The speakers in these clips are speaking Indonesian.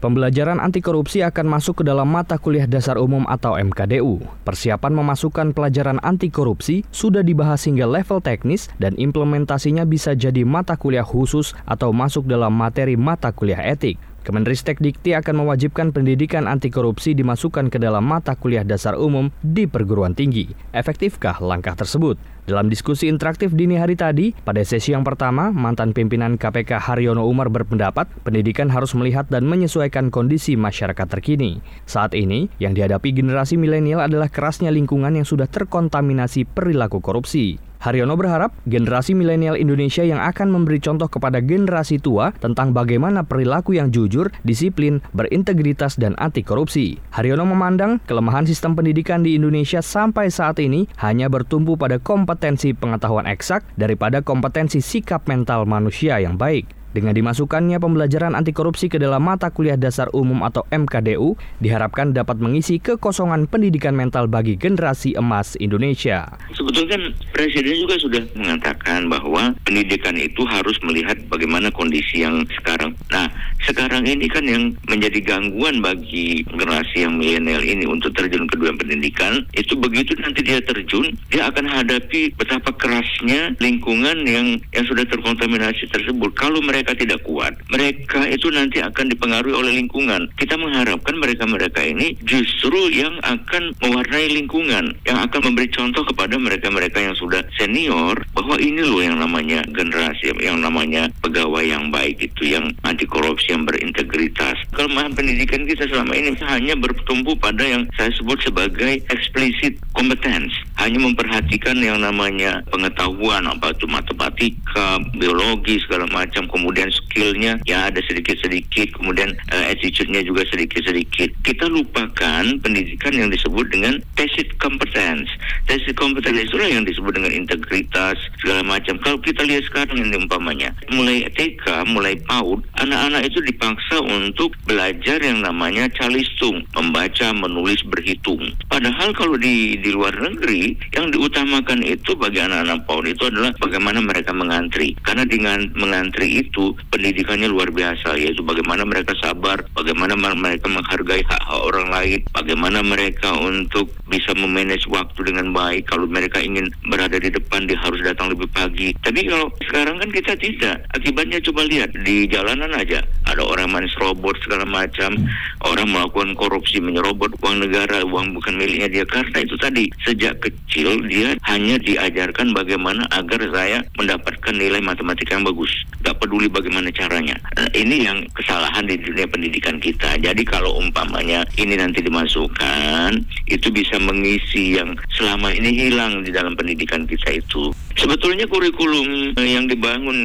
Pembelajaran anti korupsi akan masuk ke dalam mata kuliah dasar umum atau MKDU. Persiapan memasukkan pelajaran anti korupsi sudah dibahas hingga level teknis dan implementasinya bisa jadi mata kuliah khusus atau masuk dalam materi mata kuliah etik. Kemenristek Dikti akan mewajibkan pendidikan anti korupsi dimasukkan ke dalam mata kuliah dasar umum di perguruan tinggi. Efektifkah langkah tersebut? Dalam diskusi interaktif dini hari tadi, pada sesi yang pertama, mantan pimpinan KPK Haryono Umar berpendapat pendidikan harus melihat dan menyesuaikan kondisi masyarakat terkini. Saat ini, yang dihadapi generasi milenial adalah kerasnya lingkungan yang sudah terkontaminasi perilaku korupsi. Haryono berharap generasi milenial Indonesia yang akan memberi contoh kepada generasi tua tentang bagaimana perilaku yang jujur, disiplin, berintegritas, dan anti korupsi. Haryono memandang kelemahan sistem pendidikan di Indonesia sampai saat ini hanya bertumpu pada kompetensi pengetahuan eksak daripada kompetensi sikap mental manusia yang baik. Dengan dimasukkannya pembelajaran anti korupsi ke dalam mata kuliah dasar umum atau MKDU, diharapkan dapat mengisi kekosongan pendidikan mental bagi generasi emas Indonesia. Sebetulnya kan Presiden juga sudah mengatakan bahwa pendidikan itu harus melihat bagaimana kondisi yang sekarang. Nah, sekarang ini kan yang menjadi gangguan bagi generasi yang milenial ini untuk terjun ke dunia pendidikan, itu begitu nanti dia terjun, dia akan hadapi betapa kerasnya lingkungan yang yang sudah terkontaminasi tersebut. Kalau mereka tidak kuat, mereka itu nanti akan dipengaruhi oleh lingkungan. Kita mengharapkan mereka-mereka ini justru yang akan mewarnai lingkungan, yang akan memberi contoh kepada mereka-mereka yang sudah senior bahwa ini loh yang namanya generasi, yang namanya pegawai yang baik itu, yang anti korupsi, berintegritas. Kelemahan pendidikan kita selama ini hanya bertumpu pada yang saya sebut sebagai explicit competence, hanya memperhatikan yang namanya pengetahuan apa itu matematika, biologi segala macam, kemudian skillnya ya ada sedikit-sedikit, kemudian uh, attitude-nya juga sedikit-sedikit. Kita lupakan pendidikan yang disebut dengan tacit competence. Tacit competence itulah yang disebut dengan integritas segala macam. Kalau kita lihat sekarang ini umpamanya, mulai TK, mulai PAUD, anak-anak itu dipaksa untuk belajar yang namanya calistung, membaca, menulis, berhitung. Padahal kalau di di luar negeri yang diutamakan itu bagi anak-anak PAUD itu adalah bagaimana mereka mengantri. Karena dengan mengantri itu pendidikannya luar biasa yaitu bagaimana mereka sabar, bagaimana mereka menghargai hak-hak orang lain, bagaimana mereka untuk bisa memanage waktu dengan baik. Kalau mereka ingin berada di depan dia harus datang lebih pagi. Tapi kalau sekarang kan kita tidak. Akibatnya coba lihat di jalanan aja ada orang robot segala macam, orang melakukan korupsi menyerobot uang negara, uang bukan miliknya dia karena itu tadi sejak kecil dia hanya diajarkan bagaimana agar saya mendapatkan nilai matematika yang bagus. Gak peduli bagaimana caranya. Nah, ini yang kesalahan di dunia pendidikan kita. Jadi kalau umpamanya ini nanti dimasukkan, itu bisa mengisi yang selama ini hilang di dalam pendidikan kita itu. Sebetulnya kurikulum yang dibangun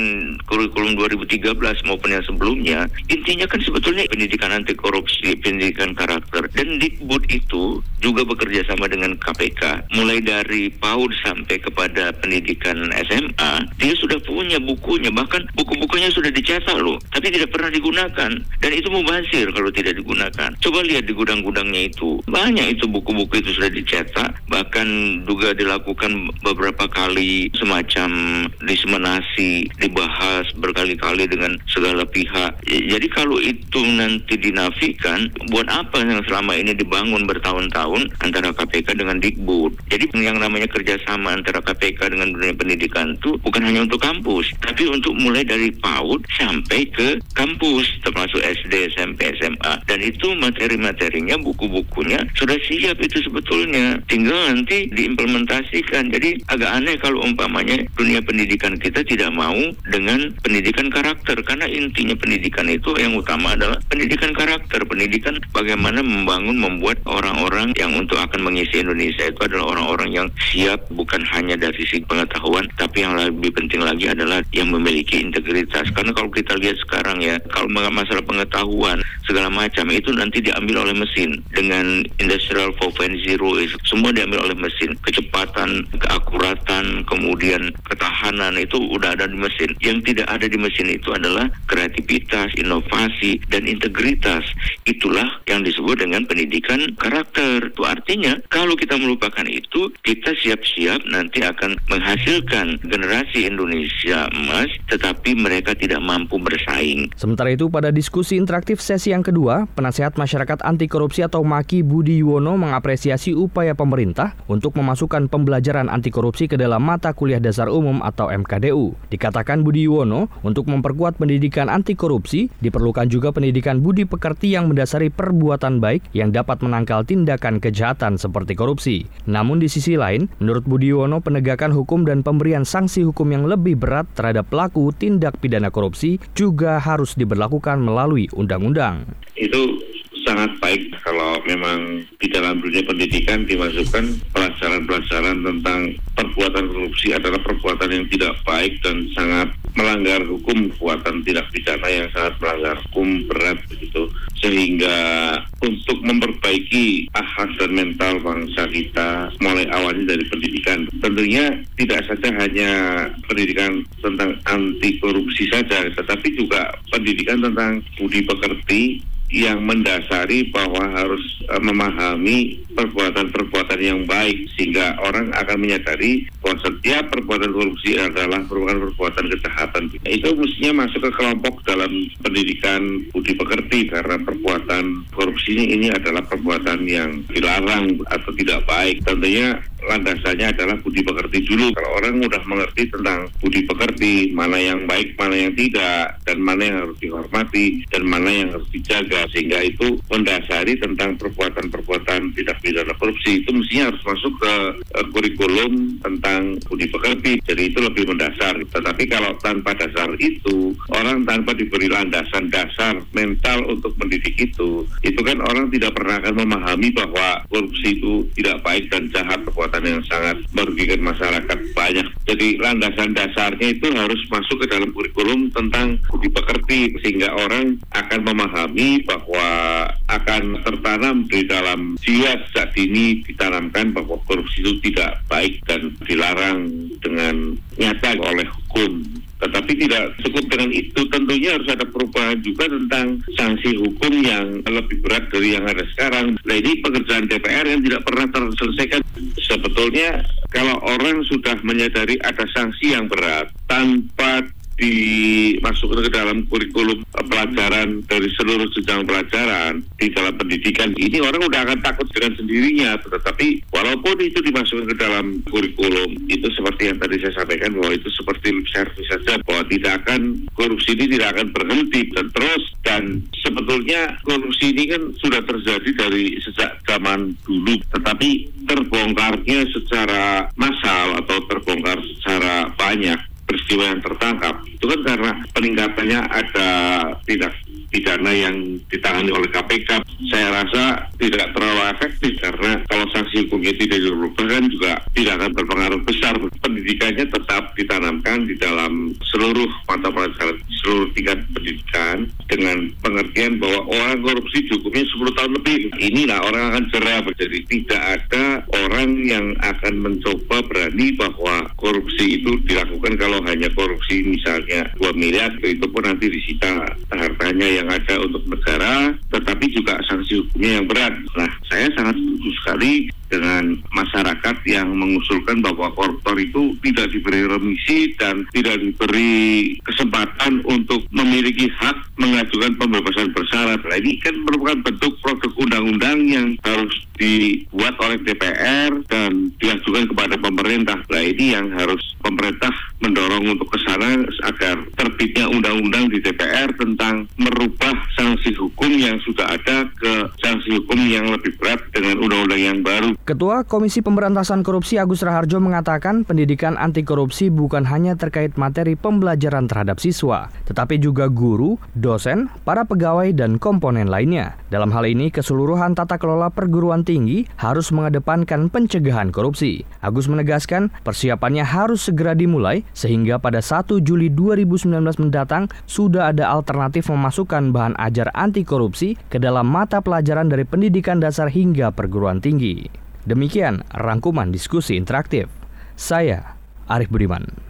kurikulum 2013 maupun yang sebelumnya, intinya kan sebetulnya pendidikan anti korupsi, pendidikan karakter dan Dikbud itu juga bekerja sama dengan KPK. Mulai dari PAUD sampai kepada pendidikan SMA, dia sudah punya bukunya, bahkan buku-bukunya sudah dicetak loh, tapi tidak pernah digunakan. Dan itu mubazir kalau tidak digunakan. Coba lihat di gudang-gudangnya itu. Banyak itu buku-buku itu sudah dicetak, bahkan juga dilakukan beberapa kali semacam diseminasi, dibahas berkali-kali dengan segala pihak. Jadi kalau itu nanti dinafikan, buat apa yang selama ini dibangun bertahun-tahun antara KPK dengan Dikbud? Jadi yang namanya kerjasama antara KPK dengan dunia pendidikan itu bukan hanya untuk kampus, tapi untuk mulai dari PAU PAUD sampai ke kampus termasuk SD, SMP, SMA dan itu materi-materinya, buku-bukunya sudah siap itu sebetulnya tinggal nanti diimplementasikan jadi agak aneh kalau umpamanya dunia pendidikan kita tidak mau dengan pendidikan karakter. Karena intinya pendidikan itu yang utama adalah pendidikan karakter. Pendidikan bagaimana membangun membuat orang-orang yang untuk akan mengisi Indonesia itu adalah orang-orang yang siap bukan hanya dari sisi pengetahuan tapi yang lebih penting lagi adalah yang memiliki integritas. Karena kalau kita lihat sekarang ya, kalau masalah pengetahuan segala macam itu nanti diambil oleh mesin. Dengan industrial 4.0 semua diambil oleh mesin. Kecepatan, keakuratan, kemudian kemudian ketahanan itu udah ada di mesin. Yang tidak ada di mesin itu adalah kreativitas, inovasi, dan integritas. Itulah yang disebut dengan pendidikan karakter. Itu artinya kalau kita melupakan itu, kita siap-siap nanti akan menghasilkan generasi Indonesia emas, tetapi mereka tidak mampu bersaing. Sementara itu, pada diskusi interaktif sesi yang kedua, Penasehat Masyarakat Anti Korupsi atau Maki Budi Yuwono mengapresiasi upaya pemerintah untuk memasukkan pembelajaran anti korupsi ke dalam mata kuliah dasar umum atau MKDU. Dikatakan Budi Yuwono, untuk memperkuat pendidikan anti korupsi, diperlukan juga pendidikan budi pekerti yang mendasari perbuatan baik yang dapat menangkal tindakan kejahatan seperti korupsi. Namun di sisi lain, menurut Budi Yuwono, penegakan hukum dan pemberian sanksi hukum yang lebih berat terhadap pelaku tindak pidana korupsi juga harus diberlakukan melalui undang-undang. Itu sangat baik kalau memang di dalam dunia pendidikan dimasukkan pelajaran-pelajaran tentang perbuatan korupsi adalah perbuatan yang tidak baik dan sangat melanggar hukum perbuatan tidak pidana yang sangat melanggar hukum berat begitu. Sehingga untuk memperbaiki akhlak dan mental bangsa kita mulai awalnya dari pendidikan. Tentunya tidak saja hanya pendidikan tentang anti korupsi saja tetapi juga pendidikan tentang budi pekerti yang mendasari bahwa harus uh, memahami perbuatan-perbuatan yang baik sehingga orang akan menyadari bahwa setiap perbuatan korupsi adalah merupakan perbuatan kejahatan. Itu mestinya masuk ke kelompok dalam pendidikan budi pekerti karena perbuatan korupsi ini, ini adalah perbuatan yang dilarang atau tidak baik. Tentunya landasannya adalah budi pekerti dulu. Kalau orang mudah mengerti tentang budi pekerti, mana yang baik, mana yang tidak, dan mana yang harus dihormati, dan mana yang harus dijaga, sehingga itu mendasari tentang perbuatan-perbuatan tidak pidana korupsi itu mestinya harus masuk ke uh, kurikulum tentang budi pekerti. Jadi itu lebih mendasar. Tetapi kalau tanpa dasar itu, orang tanpa diberi landasan dasar mental untuk mendidik itu, itu kan orang tidak pernah akan memahami bahwa korupsi itu tidak baik dan jahat perbuatan perbuatan yang sangat merugikan masyarakat banyak. Jadi landasan dasarnya itu harus masuk ke dalam kurikulum tentang budi pekerti sehingga orang akan memahami bahwa akan tertanam di dalam jiwa sejak dini ditanamkan bahwa korupsi itu tidak baik dan dilarang dengan nyata oleh hukum. Tetapi tidak cukup dengan itu, tentunya harus ada perubahan juga tentang sanksi hukum yang lebih berat dari yang ada sekarang. Nah ini pekerjaan DPR yang tidak pernah terselesaikan. Sebetulnya kalau orang sudah menyadari ada sanksi yang berat tanpa dimasukkan ke dalam kurikulum pelajaran dari seluruh jenjang pelajaran di dalam pendidikan. Ini orang udah akan takut dengan sendirinya tetapi walaupun itu dimasukkan ke dalam kurikulum itu seperti yang tadi saya sampaikan bahwa itu seperti lip service saja bahwa tidak akan korupsi ini tidak akan berhenti dan terus dan sebetulnya korupsi ini kan sudah terjadi dari sejak zaman dulu tetapi terbongkarnya secara massal atau terbongkar secara banyak peristiwa yang tertangkap itu kan karena peningkatannya ada tindak pidana yang ditangani oleh KPK saya rasa tidak terlalu efektif karena kalau sanksi hukumnya tidak dirubah kan juga tidak akan berpengaruh besar. Pendidikannya tetap ditanamkan di dalam seluruh mata pelajaran seluruh tingkat pendidikan dengan pengertian bahwa orang korupsi cukupnya 10 tahun lebih. Inilah orang akan cerah jadi tidak ada orang yang akan mencoba berani bahwa korupsi itu dilakukan kalau hanya korupsi misalnya 2 miliar itu pun nanti disita hartanya yang ada untuk negara tetapi juga sanksi hukumnya yang berat. Nah saya sangat setuju sekali dengan masyarakat yang mengusulkan bahwa koruptor itu tidak diberi remisi dan tidak diberi kesempatan untuk memiliki hak mengajukan pembebasan bersyarat. Nah ini kan merupakan bentuk produk undang-undang yang harus dibuat oleh DPR dan diajukan kepada pemerintah. Nah ini yang harus pemerintah mendorong untuk ke sana agar terbitnya undang-undang di DPR tentang merubah sanksi hukum yang sudah ada ke sanksi hukum yang lebih berat dengan undang-undang yang baru. Ketua Komisi Pemberantasan Korupsi Agus Raharjo mengatakan pendidikan anti korupsi bukan hanya terkait materi pembelajaran terhadap siswa, tetapi juga guru, dosen, para pegawai, dan komponen lainnya. Dalam hal ini, keseluruhan tata kelola perguruan tinggi harus mengedepankan pencegahan korupsi. Agus menegaskan persiapannya harus segera dimulai sehingga pada 1 Juli 2019 mendatang sudah ada alternatif memasukkan bahan ajar anti korupsi ke dalam mata pelajaran dari pendidikan dasar hingga perguruan tinggi. Demikian rangkuman diskusi interaktif. Saya Arif Budiman.